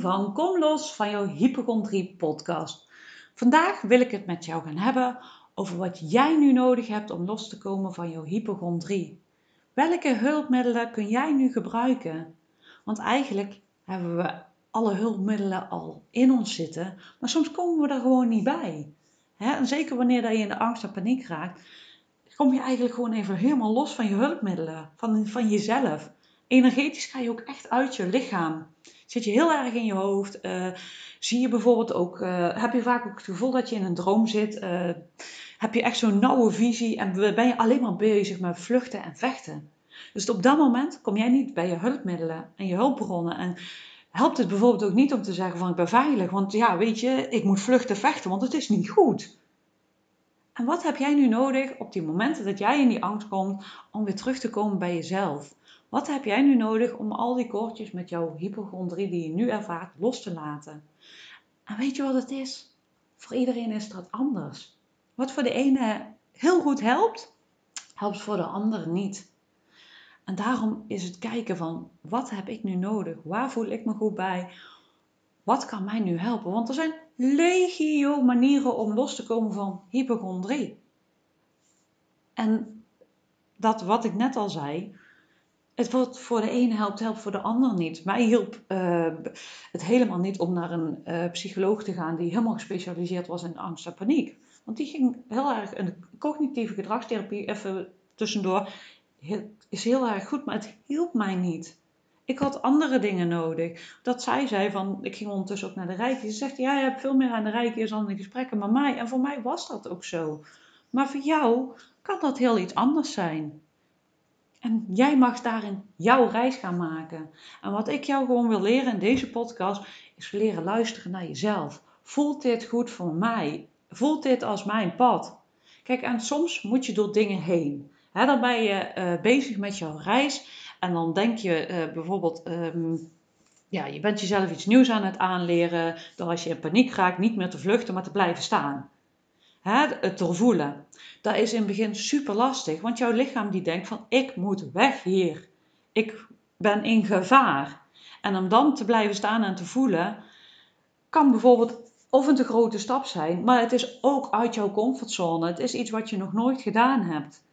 van Kom los van jouw hypochondrie podcast. Vandaag wil ik het met jou gaan hebben over wat jij nu nodig hebt om los te komen van jouw hypochondrie. Welke hulpmiddelen kun jij nu gebruiken? Want eigenlijk hebben we alle hulpmiddelen al in ons zitten, maar soms komen we er gewoon niet bij. En zeker wanneer je in de angst en paniek raakt, kom je eigenlijk gewoon even helemaal los van je hulpmiddelen, van, van jezelf energetisch ga je ook echt uit je lichaam. Zit je heel erg in je hoofd. Uh, zie je bijvoorbeeld ook, uh, heb je vaak ook het gevoel dat je in een droom zit. Uh, heb je echt zo'n nauwe visie en ben je alleen maar bezig met vluchten en vechten. Dus op dat moment kom jij niet bij je hulpmiddelen en je hulpbronnen. En helpt het bijvoorbeeld ook niet om te zeggen van ik ben veilig. Want ja, weet je, ik moet vluchten vechten, want het is niet goed. En wat heb jij nu nodig op die momenten dat jij in die angst komt om weer terug te komen bij jezelf? Wat heb jij nu nodig om al die koortjes met jouw hypochondrie die je nu ervaart los te laten? En weet je wat het is? Voor iedereen is dat anders. Wat voor de ene heel goed helpt, helpt voor de ander niet. En daarom is het kijken van wat heb ik nu nodig? Waar voel ik me goed bij? Wat kan mij nu helpen? Want er zijn legio manieren om los te komen van hypochondrie. En dat wat ik net al zei, het wordt voor de ene helpt, helpt voor de ander niet. Mij hielp uh, het helemaal niet om naar een uh, psycholoog te gaan die helemaal gespecialiseerd was in angst en paniek. Want die ging heel erg, een cognitieve gedragstherapie, even tussendoor, is heel erg goed, maar het hielp mij niet. Ik had andere dingen nodig. Dat zij zei van, ik ging ondertussen ook naar de Rijkje. Ze zegt, ja, je hebt veel meer aan de Rijkjes dan in gesprekken met mij. En voor mij was dat ook zo. Maar voor jou kan dat heel iets anders zijn. En jij mag daarin jouw reis gaan maken. En wat ik jou gewoon wil leren in deze podcast, is leren luisteren naar jezelf. Voelt dit goed voor mij? Voelt dit als mijn pad? Kijk, en soms moet je door dingen heen. dan ben je uh, bezig met jouw reis en dan denk je uh, bijvoorbeeld, um, ja, je bent jezelf iets nieuws aan het aanleren, door als je in paniek raakt niet meer te vluchten, maar te blijven staan. Het voelen dat is in het begin super lastig, want jouw lichaam die denkt van ik moet weg hier. Ik ben in gevaar. En om dan te blijven staan en te voelen, kan bijvoorbeeld of een te grote stap zijn, maar het is ook uit jouw comfortzone. Het is iets wat je nog nooit gedaan hebt.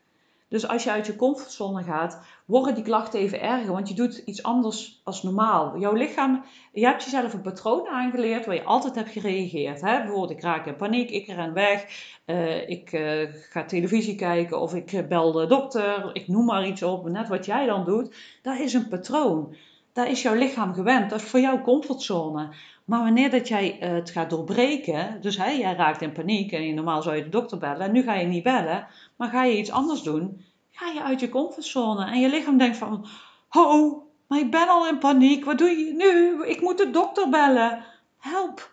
Dus als je uit je comfortzone gaat, worden die klachten even erger, want je doet iets anders als normaal. Jouw lichaam, je hebt jezelf een patroon aangeleerd waar je altijd hebt gereageerd. Hè? Bijvoorbeeld, ik raak in paniek, ik ren weg, uh, ik uh, ga televisie kijken of ik bel de dokter, ik noem maar iets op. Net wat jij dan doet, dat is een patroon. Daar is jouw lichaam gewend, dat is voor jou comfortzone. Maar wanneer dat jij uh, het gaat doorbreken, dus hè, jij raakt in paniek en normaal zou je de dokter bellen, en nu ga je niet bellen, maar ga je iets anders doen, ga je uit je comfortzone. En je lichaam denkt van, ho, maar ik ben al in paniek, wat doe je nu? Ik moet de dokter bellen. Help,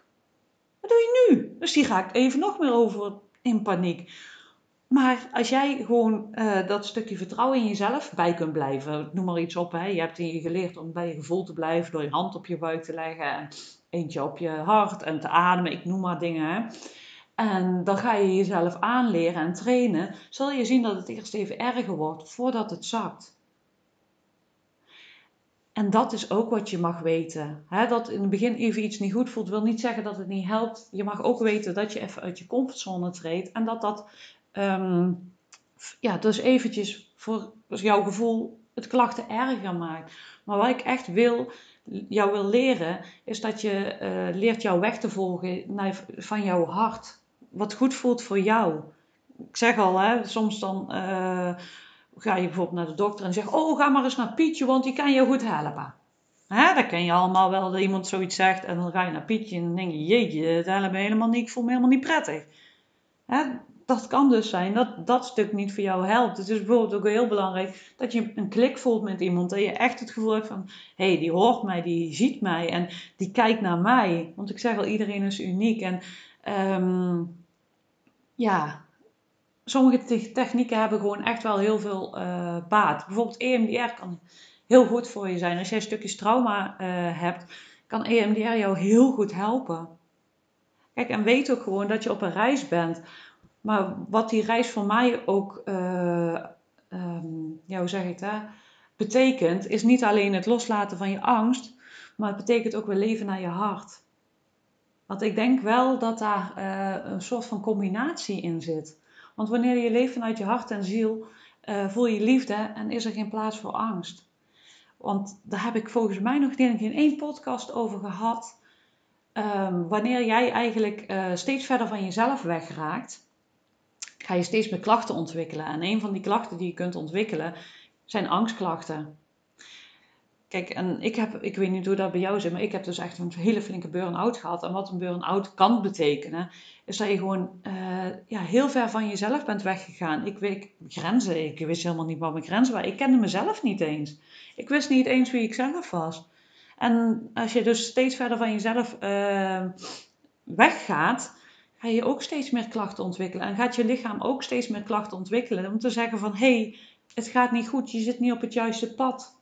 wat doe je nu? Dus die raakt even nog meer over in paniek. Maar als jij gewoon uh, dat stukje vertrouwen in jezelf bij kunt blijven, noem maar iets op, hè. je hebt hier geleerd om bij je gevoel te blijven door je hand op je buik te leggen en eentje op je hart en te ademen, ik noem maar dingen. Hè. En dan ga je jezelf aanleren en trainen, zal je zien dat het eerst even erger wordt voordat het zakt. En dat is ook wat je mag weten. dat in het begin even iets niet goed voelt, wil niet zeggen dat het niet helpt. Je mag ook weten dat je even uit je comfortzone treedt. En dat dat, um, ja, dus eventjes voor jouw gevoel het klachten erger maakt. Maar wat ik echt wil, jou wil leren, is dat je uh, leert jouw weg te volgen naar, van jouw hart wat goed voelt voor jou. Ik zeg al, hè, soms dan uh, ga je bijvoorbeeld naar de dokter en zegt: Oh, ga maar eens naar Pietje, want die kan je goed helpen. Hè, dat ken je allemaal wel dat iemand zoiets zegt en dan ga je naar Pietje en dan denk je: Jeetje, het helpt helemaal niet, ik voel me helemaal niet prettig. Hè, dat kan dus zijn dat dat stuk niet voor jou helpt. Het is bijvoorbeeld ook heel belangrijk dat je een klik voelt met iemand. Dat je echt het gevoel hebt van, hé, hey, die hoort mij, die ziet mij en die kijkt naar mij. Want ik zeg al, iedereen is uniek. En um, ja, sommige technieken hebben gewoon echt wel heel veel uh, baat. Bijvoorbeeld EMDR kan heel goed voor je zijn. Als jij stukjes trauma uh, hebt, kan EMDR jou heel goed helpen. Kijk, en weet ook gewoon dat je op een reis bent. Maar wat die reis voor mij ook, uh, um, ja, hoe zeg ik dat, betekent, is niet alleen het loslaten van je angst, maar het betekent ook weer leven naar je hart. Want ik denk wel dat daar uh, een soort van combinatie in zit. Want wanneer je leeft vanuit je hart en ziel, uh, voel je liefde en is er geen plaats voor angst. Want daar heb ik volgens mij nog niet in één podcast over gehad. Um, wanneer jij eigenlijk steeds verder van jezelf wegraakt, ga je steeds meer klachten ontwikkelen. En een van die klachten die je kunt ontwikkelen zijn angstklachten. Kijk, en ik heb, ik weet niet hoe dat bij jou zit, maar ik heb dus echt een hele flinke burn-out gehad. En wat een burn-out kan betekenen, is dat je gewoon uh, ja, heel ver van jezelf bent weggegaan. Ik weet grenzen, ik wist helemaal niet wat mijn grenzen waren. Ik kende mezelf niet eens. Ik wist niet eens wie ik zelf was. En als je dus steeds verder van jezelf uh, weggaat, ga je ook steeds meer klachten ontwikkelen. En gaat je lichaam ook steeds meer klachten ontwikkelen. Om te zeggen van, hé, hey, het gaat niet goed, je zit niet op het juiste pad.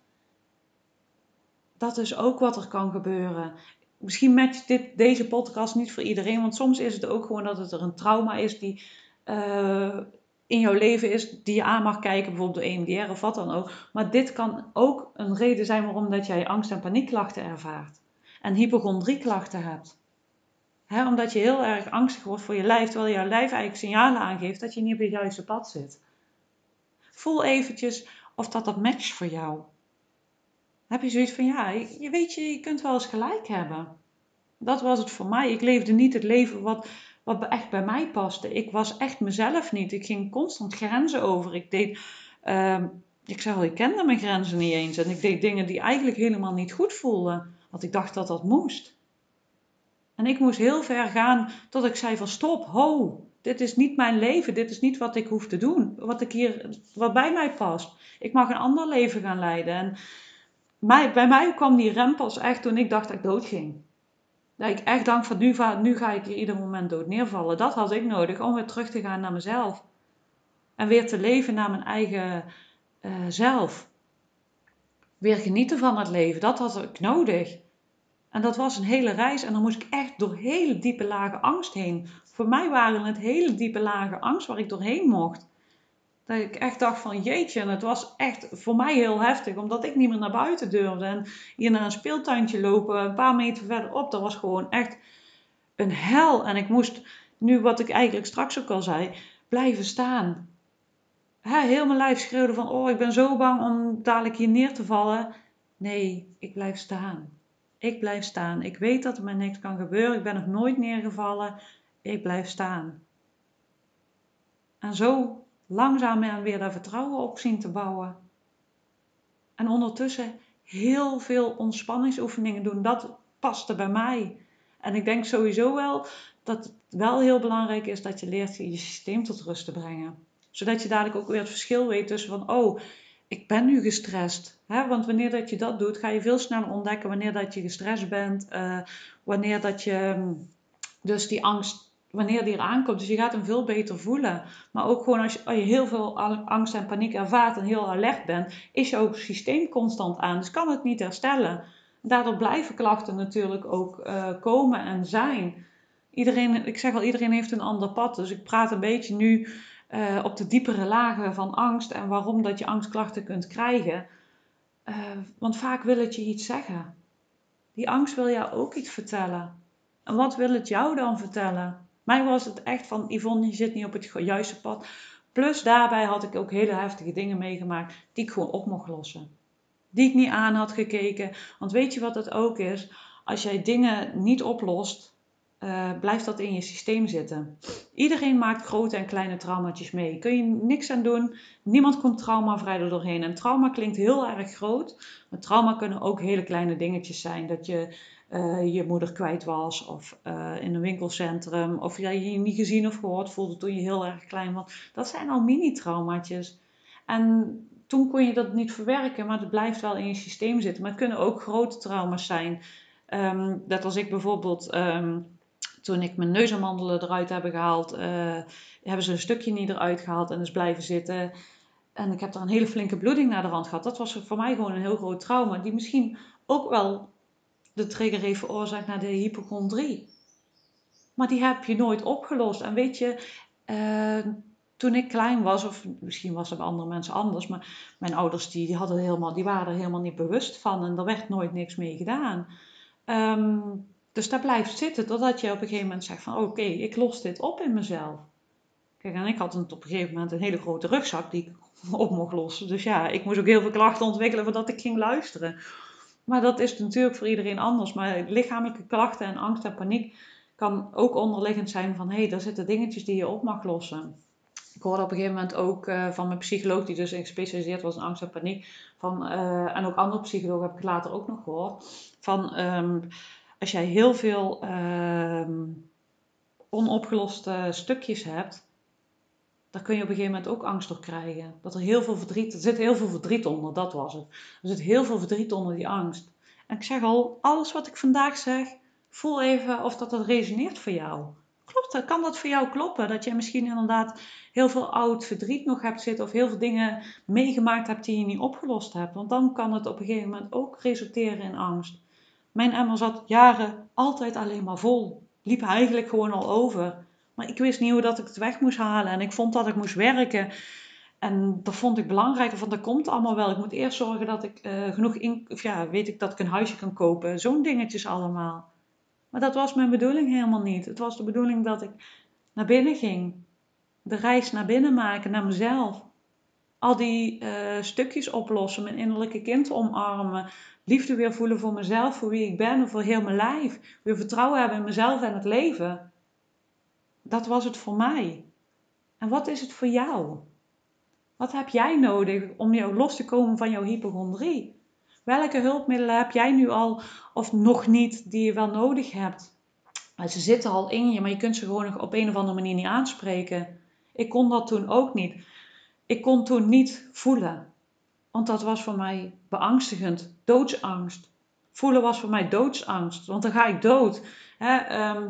Dat is ook wat er kan gebeuren. Misschien matcht dit, deze podcast niet voor iedereen, want soms is het ook gewoon dat het er een trauma is die uh, in jouw leven is, die je aan mag kijken, bijvoorbeeld door EMDR of wat dan ook. Maar dit kan ook een reden zijn waarom dat jij angst- en paniekklachten ervaart. En hypochondrieklachten hebt. Omdat je heel erg angstig wordt voor je lijf, terwijl jouw lijf eigenlijk signalen aangeeft dat je niet op het juiste pad zit. Voel eventjes of dat dat matcht voor jou. heb je zoiets van, ja, je weet je, je kunt wel eens gelijk hebben. Dat was het voor mij. Ik leefde niet het leven wat, wat echt bij mij paste. Ik was echt mezelf niet. Ik ging constant grenzen over. Ik deed, uh, ik zeg wel, ik kende mijn grenzen niet eens. En ik deed dingen die eigenlijk helemaal niet goed voelden. Want ik dacht dat dat moest. En ik moest heel ver gaan tot ik zei van stop, ho, dit is niet mijn leven, dit is niet wat ik hoef te doen, wat, ik hier, wat bij mij past. Ik mag een ander leven gaan leiden. En mij, bij mij kwam die rem echt toen ik dacht dat ik dood ging. Dat ik echt dacht van nu, nu ga ik hier ieder moment dood neervallen. Dat had ik nodig om weer terug te gaan naar mezelf. En weer te leven naar mijn eigen uh, zelf. Weer genieten van het leven, dat had ik nodig. En dat was een hele reis en dan moest ik echt door hele diepe lagen angst heen. Voor mij waren het hele diepe lagen angst waar ik doorheen mocht. Dat ik echt dacht van jeetje, en het was echt voor mij heel heftig, omdat ik niet meer naar buiten durfde. En hier naar een speeltuintje lopen, een paar meter verderop, dat was gewoon echt een hel. En ik moest, nu wat ik eigenlijk straks ook al zei, blijven staan. heel mijn lijf schreeuwde van, oh ik ben zo bang om dadelijk hier neer te vallen. Nee, ik blijf staan. Ik blijf staan. Ik weet dat er me niks kan gebeuren. Ik ben nog nooit neergevallen. Ik blijf staan. En zo langzaam en weer dat vertrouwen op zien te bouwen. En ondertussen heel veel ontspanningsoefeningen doen. Dat paste bij mij. En ik denk sowieso wel dat het wel heel belangrijk is dat je leert je systeem tot rust te brengen. Zodat je dadelijk ook weer het verschil weet tussen van, oh, ik ben nu gestrest. Hè? Want wanneer dat je dat doet, ga je veel sneller ontdekken wanneer dat je gestrest bent. Uh, wanneer dat je mm, dus die angst, wanneer die eraan komt. Dus je gaat hem veel beter voelen. Maar ook gewoon als je, je heel veel angst en paniek ervaart en heel alert bent, is jouw systeem constant aan. Dus kan het niet herstellen. Daardoor blijven klachten natuurlijk ook uh, komen en zijn. Iedereen, ik zeg al, iedereen heeft een ander pad. Dus ik praat een beetje nu uh, op de diepere lagen van angst en waarom dat je angstklachten kunt krijgen. Uh, want vaak wil het je iets zeggen. Die angst wil jou ook iets vertellen. En wat wil het jou dan vertellen? Mij was het echt van Yvonne, je zit niet op het juiste pad. Plus daarbij had ik ook hele heftige dingen meegemaakt die ik gewoon op mocht lossen. Die ik niet aan had gekeken. Want weet je wat het ook is? Als jij dingen niet oplost, uh, blijft dat in je systeem zitten. Iedereen maakt grote en kleine trauma's mee. Kun je niks aan doen. Niemand komt traumavrij er doorheen. En trauma klinkt heel erg groot. Maar trauma kunnen ook hele kleine dingetjes zijn. Dat je uh, je moeder kwijt was. Of uh, in een winkelcentrum. Of jij je niet gezien of gehoord voelde toen je heel erg klein was. Dat zijn al mini-traumaatjes. En toen kon je dat niet verwerken. Maar het blijft wel in je systeem zitten. Maar het kunnen ook grote trauma's zijn. Um, dat als ik bijvoorbeeld... Um, toen ik mijn neusamandelen eruit heb gehaald, uh, hebben ze een stukje niet eruit gehaald en is blijven zitten. En ik heb daar een hele flinke bloeding naar de rand gehad. Dat was voor mij gewoon een heel groot trauma, die misschien ook wel de trigger heeft veroorzaakt naar de hypochondrie. Maar die heb je nooit opgelost. En weet je, uh, toen ik klein was, of misschien was het bij andere mensen anders, maar mijn ouders die, die, hadden helemaal, die waren er helemaal niet bewust van en er werd nooit niks mee gedaan. Ehm, dus daar blijft zitten totdat je op een gegeven moment zegt van oké, ik los dit op in mezelf. Kijk, en ik had op een gegeven moment een hele grote rugzak die ik op mocht lossen. Dus ja, ik moest ook heel veel klachten ontwikkelen voordat ik ging luisteren. Maar dat is natuurlijk voor iedereen anders. Maar lichamelijke klachten en angst en paniek kan ook onderliggend zijn van hé, hey, daar zitten dingetjes die je op mag lossen. Ik hoorde op een gegeven moment ook uh, van mijn psycholoog, die dus gespecialiseerd was in angst en paniek, van, uh, en ook andere psychologen heb ik later ook nog gehoord, van um, als jij heel veel um, onopgeloste stukjes hebt, daar kun je op een gegeven moment ook angst door krijgen. Dat er heel veel verdriet, er zit heel veel verdriet onder, dat was het. Er zit heel veel verdriet onder die angst. En ik zeg al, alles wat ik vandaag zeg, voel even of dat, dat resoneert voor jou. Klopt Kan dat voor jou kloppen? Dat je misschien inderdaad heel veel oud verdriet nog hebt zitten of heel veel dingen meegemaakt hebt die je niet opgelost hebt. Want dan kan het op een gegeven moment ook resulteren in angst. Mijn emmer zat jaren altijd alleen maar vol. Liep eigenlijk gewoon al over. Maar ik wist niet hoe dat ik het weg moest halen. En ik vond dat ik moest werken. En dat vond ik belangrijker, van dat komt allemaal wel. Ik moet eerst zorgen dat ik uh, genoeg in, ja, weet ik dat ik een huisje kan kopen. Zo'n dingetjes allemaal. Maar dat was mijn bedoeling helemaal niet. Het was de bedoeling dat ik naar binnen ging. De reis naar binnen maken, naar mezelf. Al die uh, stukjes oplossen, mijn innerlijke kind omarmen. Liefde weer voelen voor mezelf, voor wie ik ben en voor heel mijn lijf. Weer vertrouwen hebben in mezelf en het leven. Dat was het voor mij. En wat is het voor jou? Wat heb jij nodig om jou los te komen van jouw hypochondrie? Welke hulpmiddelen heb jij nu al of nog niet die je wel nodig hebt? Ze zitten al in je, maar je kunt ze gewoon nog op een of andere manier niet aanspreken. Ik kon dat toen ook niet. Ik kon toen niet voelen. Want dat was voor mij beangstigend. Doodsangst. Voelen was voor mij doodsangst. Want dan ga ik dood. Ehm,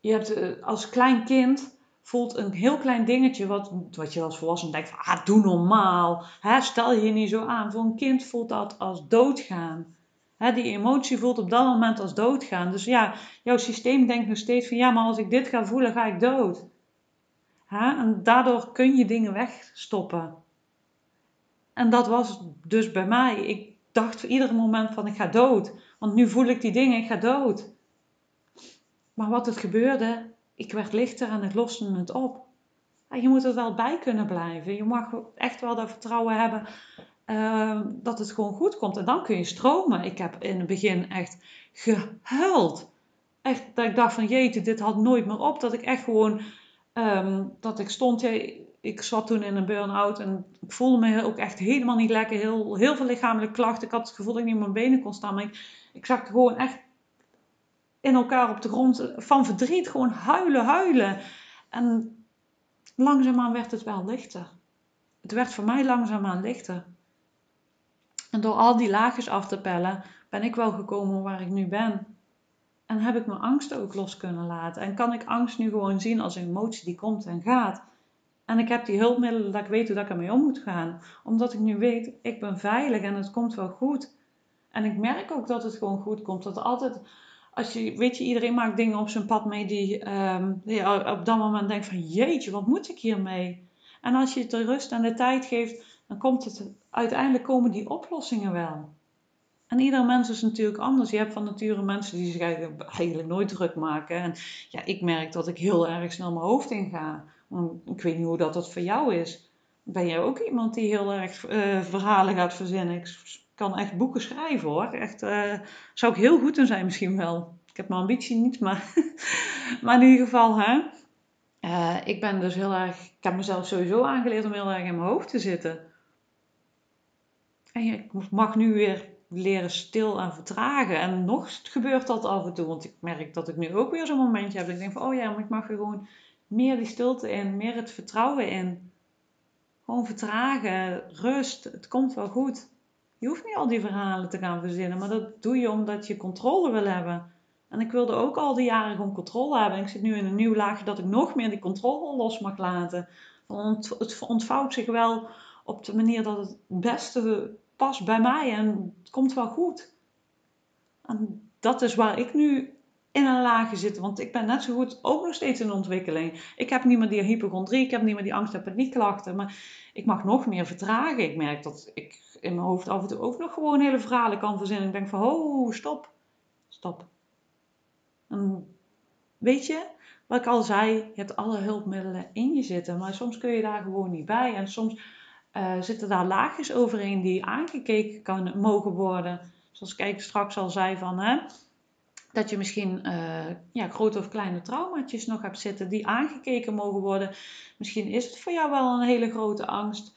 je hebt eh, als klein kind voelt een heel klein dingetje, wat, wat je als volwassene denkt van, ah, doe normaal. Stel je niet zo aan. Voor een kind voelt dat als doodgaan. Die emotie voelt op dat moment als doodgaan. Dus ja, jouw systeem denkt nog steeds van, ja, maar als ik dit ga voelen, ga ik dood. En daardoor kun je dingen wegstoppen. En dat was dus bij mij. Ik dacht voor ieder moment van, ik ga dood. Want nu voel ik die dingen, ik ga dood. Maar wat het gebeurde, ik werd lichter en ik loste het op. je moet er wel bij kunnen blijven. Je mag echt wel dat vertrouwen hebben uh, dat het gewoon goed komt. En dan kun je stromen. Ik heb in het begin echt gehuild. Echt dat ik dacht van jeetje, dit had nooit meer op. Dat ik echt gewoon, um, dat ik stond, ik zat toen in een burn-out en ik voelde me ook echt helemaal niet lekker. Heel, heel veel lichamelijke klachten. Ik had het gevoel dat ik niet op mijn benen kon staan. Maar ik, zag gewoon echt in elkaar op de grond van verdriet, gewoon huilen, huilen. En langzaamaan werd het wel lichter. Het werd voor mij langzaamaan lichter. En door al die laagjes af te pellen, ben ik wel gekomen waar ik nu ben. En heb ik mijn angst ook los kunnen laten. En kan ik angst nu gewoon zien als een emotie die komt en gaat. En ik heb die hulpmiddelen dat ik weet hoe ik ermee om moet gaan. Omdat ik nu weet, ik ben veilig en het komt wel goed. En ik merk ook dat het gewoon goed komt. Dat altijd als je, weet je, iedereen maakt dingen op zijn pad mee die, um, op dat moment denkt van jeetje, wat moet ik hiermee? En als je het de rust en de tijd geeft, dan komt het, uiteindelijk komen die oplossingen wel. En ieder mens is natuurlijk anders. Je hebt van nature mensen die zich eigenlijk nooit druk maken. En ja, ik merk dat ik heel erg snel mijn hoofd in ga. Ik weet niet hoe dat, dat voor jou is. Ben jij ook iemand die heel erg uh, verhalen gaat verzinnen? Ik kan echt boeken schrijven hoor. Echt, uh, zou ik heel goed in zijn misschien wel. Ik heb mijn ambitie niet, maar, maar in ieder geval, hè. Uh, ik ben dus heel erg, ik heb mezelf sowieso aangeleerd om heel erg in mijn hoofd te zitten. En ik mag nu weer leren stil en vertragen. En nog gebeurt dat af en toe, want ik merk dat ik nu ook weer zo'n momentje heb. Dat ik denk van, oh ja, maar ik mag gewoon meer die stilte in, meer het vertrouwen in. Gewoon vertragen, rust, het komt wel goed. Je hoeft niet al die verhalen te gaan verzinnen, maar dat doe je omdat je controle wil hebben. En ik wilde ook al die jaren gewoon controle hebben. ik zit nu in een nieuw laagje dat ik nog meer die controle los mag laten. Het ontvouwt zich wel op de manier dat het beste past bij mij en het komt wel goed. En dat is waar ik nu in een laagje zit. Want ik ben net zo goed ook nog steeds in ontwikkeling. Ik heb niet meer die hypochondrie, ik heb niet meer die angst- en paniekklachten. Maar ik mag nog meer vertragen. Ik merk dat ik in mijn hoofd af en toe ook nog gewoon hele verhalen kan verzinnen. Ik denk van, oh, stop. Stop. En weet je, wat ik al zei, je hebt alle hulpmiddelen in je zitten, maar soms kun je daar gewoon niet bij. En soms uh, zitten daar laagjes overheen die aangekeken kan, mogen worden. Zoals ik straks al zei van, hè, dat je misschien uh, ja, grote of kleine traumaatjes nog hebt zitten die aangekeken mogen worden. Misschien is het voor jou wel een hele grote angst.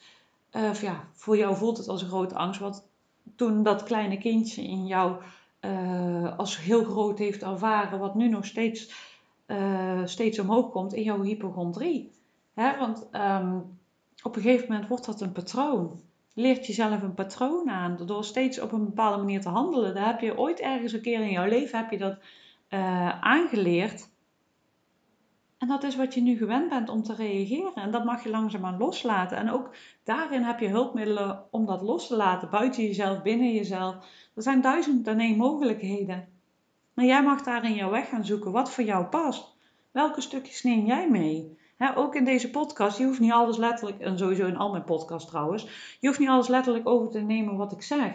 Ja, voor jou voelt het als een grote angst. Wat toen dat kleine kindje in jou uh, als heel groot heeft ervaren, wat nu nog steeds, steeds omhoog komt in jouw hypochondrie. Hè? Want um, op een gegeven moment wordt dat een patroon. Leert jezelf een patroon aan door steeds op een bepaalde manier te handelen. Daar heb je ooit ergens een keer in jouw leven heb je dat uh, aangeleerd. En dat is wat je nu gewend bent om te reageren. En dat mag je langzaamaan loslaten. En ook daarin heb je hulpmiddelen om dat los te laten. Buiten jezelf, binnen jezelf. Er zijn duizend en één mogelijkheden. Maar jij mag daar in jouw weg gaan zoeken wat voor jou past. Welke stukjes neem jij mee? Ook in deze podcast, je hoeft niet alles letterlijk, en sowieso in al mijn podcasts trouwens, je hoeft niet alles letterlijk over te nemen wat ik zeg.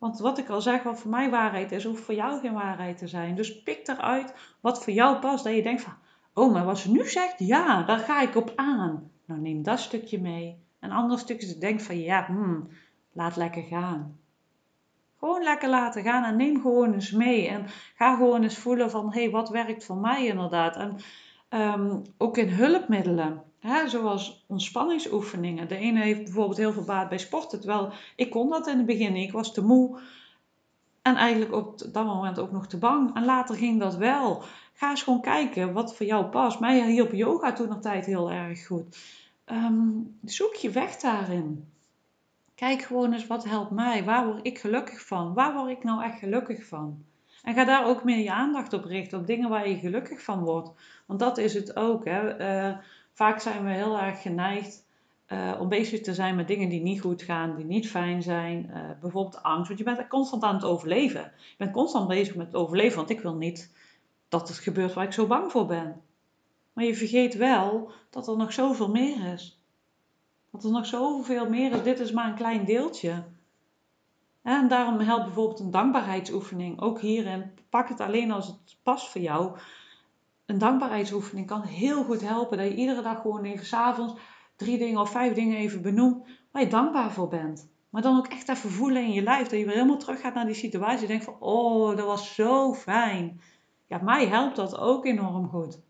Want wat ik al zeg, wat voor mij waarheid is, hoeft voor jou geen waarheid te zijn. Dus pik eruit wat voor jou past. Dat je denkt van, oh, maar wat ze nu zegt, ja, daar ga ik op aan. Nou, neem dat stukje mee. En andere stukjes denk van, ja, hmm, laat lekker gaan. Gewoon lekker laten gaan en neem gewoon eens mee. En ga gewoon eens voelen van, hé, hey, wat werkt voor mij inderdaad. En um, ook in hulpmiddelen. Hè, zoals ontspanningsoefeningen. De ene heeft bijvoorbeeld heel veel baat bij sporten. Terwijl ik kon dat in het begin. Ik was te moe. En eigenlijk op dat moment ook nog te bang. En later ging dat wel. Ga eens gewoon kijken wat voor jou past. Mij hielp yoga toen nog tijd heel erg goed. Um, zoek je weg daarin. Kijk gewoon eens wat helpt mij. Waar word ik gelukkig van? Waar word ik nou echt gelukkig van? En ga daar ook meer je aandacht op richten, op dingen waar je gelukkig van wordt. Want dat is het ook. Hè. Uh, vaak zijn we heel erg geneigd uh, om bezig te zijn met dingen die niet goed gaan, die niet fijn zijn. Uh, bijvoorbeeld angst, want je bent constant aan het overleven. Je bent constant bezig met het overleven, want ik wil niet dat het gebeurt waar ik zo bang voor ben. Maar je vergeet wel dat er nog zoveel meer is. Dat er nog zoveel meer is. Dit is maar een klein deeltje. En daarom helpt bijvoorbeeld een dankbaarheidsoefening ook hierin. Pak het alleen als het past voor jou. Een dankbaarheidsoefening kan heel goed helpen. Dat je iedere dag gewoon even s'avonds drie dingen of vijf dingen even benoemt waar je dankbaar voor bent. Maar dan ook echt even voelen in je lijf. Dat je weer helemaal terug gaat naar die situatie. Je denkt van, oh, dat was zo fijn. Ja, mij helpt dat ook enorm goed.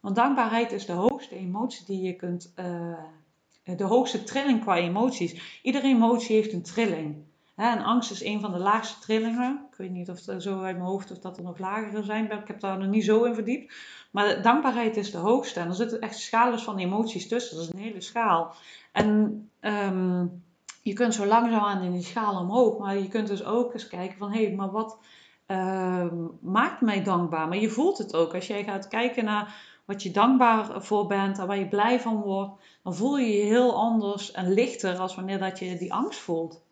Want dankbaarheid is de hoogste emotie die je kunt... Uh, de hoogste trilling qua emoties. Iedere emotie heeft een trilling en angst is een van de laagste trillingen. Ik weet niet of het zo uit mijn hoofd of dat er nog lagere zijn. Ik heb daar nog niet zo in verdiept. Maar dankbaarheid is de hoogste. En er zitten echt schalen van emoties tussen. Dat is een hele schaal. En um, je kunt zo langzaamaan in die schaal omhoog. Maar je kunt dus ook eens kijken van... Hé, hey, maar wat uh, maakt mij dankbaar? Maar je voelt het ook. Als jij gaat kijken naar wat je dankbaar voor bent en waar je blij van wordt... Dan voel je je heel anders en lichter als wanneer dat je die angst voelt.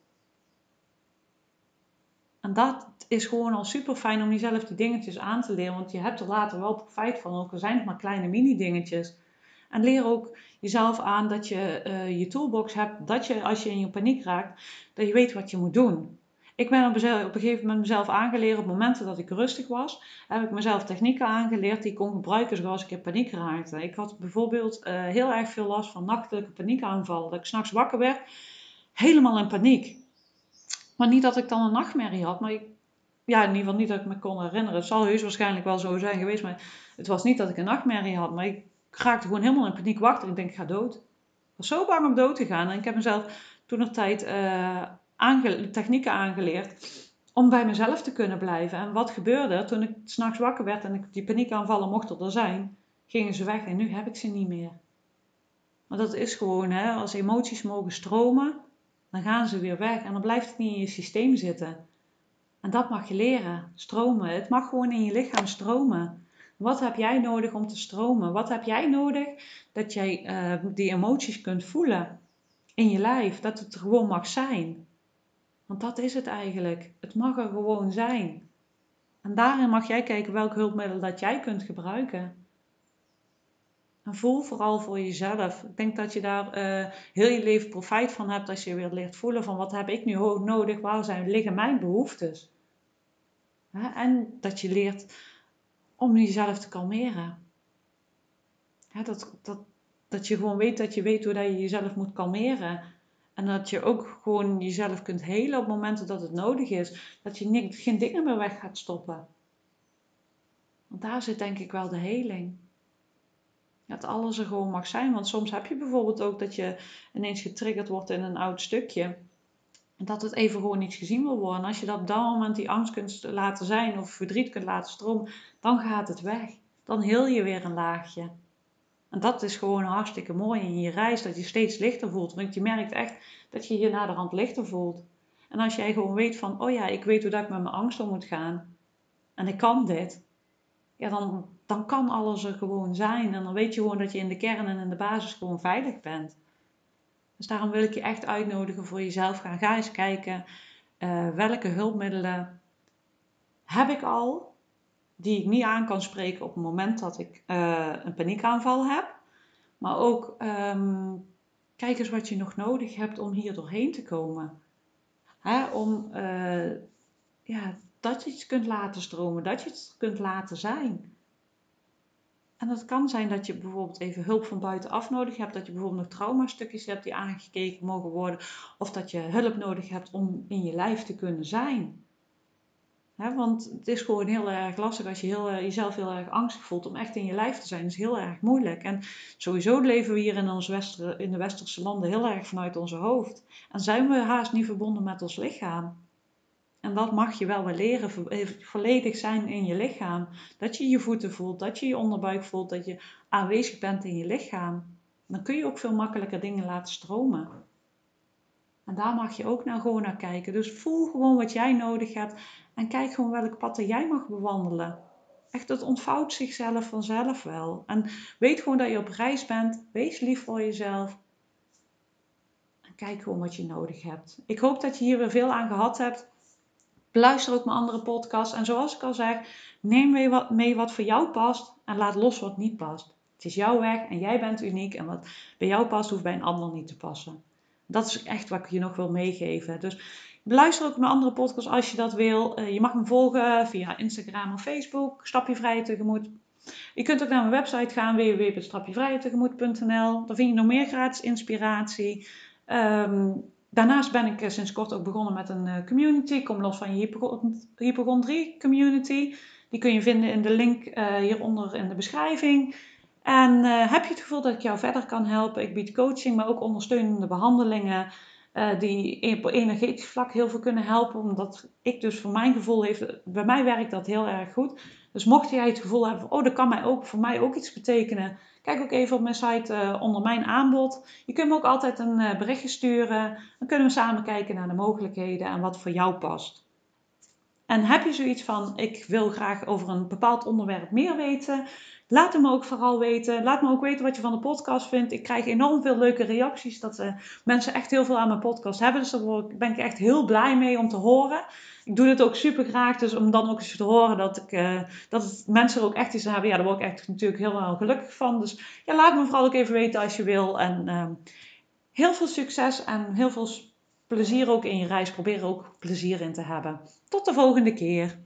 En dat is gewoon al super fijn om jezelf die dingetjes aan te leren. Want je hebt er later wel profijt van. Ook al zijn het maar kleine mini dingetjes. En leer ook jezelf aan dat je uh, je toolbox hebt. Dat je als je in je paniek raakt, dat je weet wat je moet doen. Ik ben op, een gegeven moment mezelf aangeleerd op momenten dat ik rustig was. Heb ik mezelf technieken aangeleerd die ik kon gebruiken zoals ik in paniek raakte. Ik had bijvoorbeeld uh, heel erg veel last van nachtelijke paniekaanvallen. Dat ik s'nachts wakker werd, helemaal in paniek. Maar niet dat ik dan een nachtmerrie had. Maar ik, ja, in ieder geval niet dat ik me kon herinneren. Het zal heus waarschijnlijk wel zo zijn geweest. Maar het was niet dat ik een nachtmerrie had. Maar ik raakte gewoon helemaal in paniek wakker. Ik denk, ik ga dood. Ik was zo bang om dood te gaan. En ik heb mezelf toen nog tijd uh, technieken aangeleerd. Om bij mezelf te kunnen blijven. En wat gebeurde toen ik s'nachts wakker werd en ik die paniekaanvallen mochten er zijn. Gingen ze weg en nu heb ik ze niet meer. Maar dat is gewoon, hè, als emoties mogen stromen, dan gaan ze weer weg en dan blijft het niet in je systeem zitten. En dat mag je leren, stromen. Het mag gewoon in je lichaam stromen. Wat heb jij nodig om te stromen? Wat heb jij nodig dat jij uh, die emoties kunt voelen in je lijf? Dat het gewoon mag zijn. Want dat is het eigenlijk. Het mag er gewoon zijn. En daarin mag jij kijken welk hulpmiddel dat jij kunt gebruiken. En voel vooral voor jezelf. Ik denk dat je daar uh, heel je leven profijt van hebt als je weer leert voelen van wat heb ik nu nodig, waar zijn, liggen mijn behoeftes. En dat je leert om jezelf te kalmeren. Dat, dat, dat je gewoon weet dat je weet hoe dat je jezelf moet kalmeren. En dat je ook gewoon jezelf kunt helen op momenten dat het nodig is. Dat je geen dingen meer weg gaat stoppen. Want daar zit denk ik wel de heling. Dat alles er gewoon mag zijn. Want soms heb je bijvoorbeeld ook dat je ineens getriggerd wordt in een oud stukje. Dat het even gewoon niet gezien wil worden. En als je dat op dat moment die angst kunt laten zijn of verdriet kunt laten stromen, dan gaat het weg. Dan heel je weer een laagje. En dat is gewoon hartstikke mooi in je reis, dat je steeds lichter voelt. Want je merkt echt dat je je naderhand lichter voelt. En als jij gewoon weet van, oh ja, ik weet hoe dat ik met mijn angst om moet gaan. En ik kan dit. Ja, dan, dan kan alles er gewoon zijn. En dan weet je gewoon dat je in de kern en in de basis gewoon veilig bent. Dus daarom wil ik je echt uitnodigen voor jezelf gaan. Ga eens kijken uh, welke hulpmiddelen heb ik al die ik niet aan kan spreken op het moment dat ik uh, een paniekaanval heb. Maar ook um, kijk eens wat je nog nodig hebt om hier doorheen te komen. Hè, om uh, ja, dat je het kunt laten stromen, dat je het kunt laten zijn. En dat kan zijn dat je bijvoorbeeld even hulp van buitenaf nodig hebt. Dat je bijvoorbeeld nog traumastukjes hebt die aangekeken mogen worden. Of dat je hulp nodig hebt om in je lijf te kunnen zijn. want het is gewoon heel erg lastig als je heel, eh, jezelf heel erg angstig voelt om echt in je lijf te zijn. Dat is heel erg moeilijk. En sowieso leven we hier in, ons wester, in de westerse landen heel erg vanuit onze hoofd. En zijn we haast niet verbonden met ons lichaam. En dat mag je wel weer leren, eh, volledig zijn in je lichaam. Dat je je voeten voelt, dat je je onderbuik voelt, dat je aanwezig bent in je lichaam. Dan kun je ook veel makkelijker dingen laten stromen. En daar mag je ook nou gewoon naar kijken. Dus voel gewoon wat jij nodig hebt en kijk gewoon welk pad jij mag bewandelen. Echt, het ontvouwt zichzelf vanzelf wel. En weet gewoon dat je op reis bent. Wees lief voor jezelf. Kijk gewoon wat je nodig hebt. Ik hoop dat je hier weer veel aan gehad hebt. Beluister ook mijn andere podcasts. En zoals ik al zeg, neem mee wat, mee wat voor jou past en laat los wat niet past. Het is jouw weg en jij bent uniek. En wat bij jou past, hoeft bij een ander niet te passen. Dat is echt wat ik je nog wil meegeven. Dus beluister ook mijn andere podcasts als je dat wil. Eh, je mag me volgen via Instagram of Facebook. Stapje vrij tegemoet. Je kunt ook naar mijn website gaan, www.stapjevrijetegemoet.nl. Daar vind je nog meer gratis inspiratie. Um, Daarnaast ben ik eh, sinds kort ook begonnen met een eh, community. Kom los van je hypochondrie community. Die kun je vinden in de link uh, hieronder in de beschrijving. En heb je het gevoel dat ik jou verder kan helpen? Ik bied coaching, maar ook ondersteunende behandelingen. die op energetisch vlak heel veel kunnen helpen. Omdat ik dus voor mijn gevoel heeft, bij mij werkt dat heel erg goed. Dus mocht jij het gevoel hebben, oh dat kan mij ook, voor mij ook iets betekenen. Kijk ook even op mijn site uh, onder mijn aanbod. Je kunt me ook altijd een uh, berichtje sturen. Dan kunnen we samen kijken naar de mogelijkheden en wat voor jou past. En heb je zoiets van, ik wil graag over een bepaald onderwerp meer weten? Laat het me ook vooral weten. Laat me ook weten wat je van de podcast vindt. Ik krijg enorm veel leuke reacties. Dat uh, mensen echt heel veel aan mijn podcast hebben. Dus daar ben ik echt heel blij mee om te horen. Ik doe dit ook super graag. Dus om dan ook eens te horen dat, ik, uh, dat het mensen er ook echt iets hebben. Ja, daar word ik echt natuurlijk heel gelukkig van. Dus ja, laat me vooral ook even weten als je wil. En uh, heel veel succes en heel veel plezier ook in je reis. Probeer er ook plezier in te hebben. Tot de volgende keer.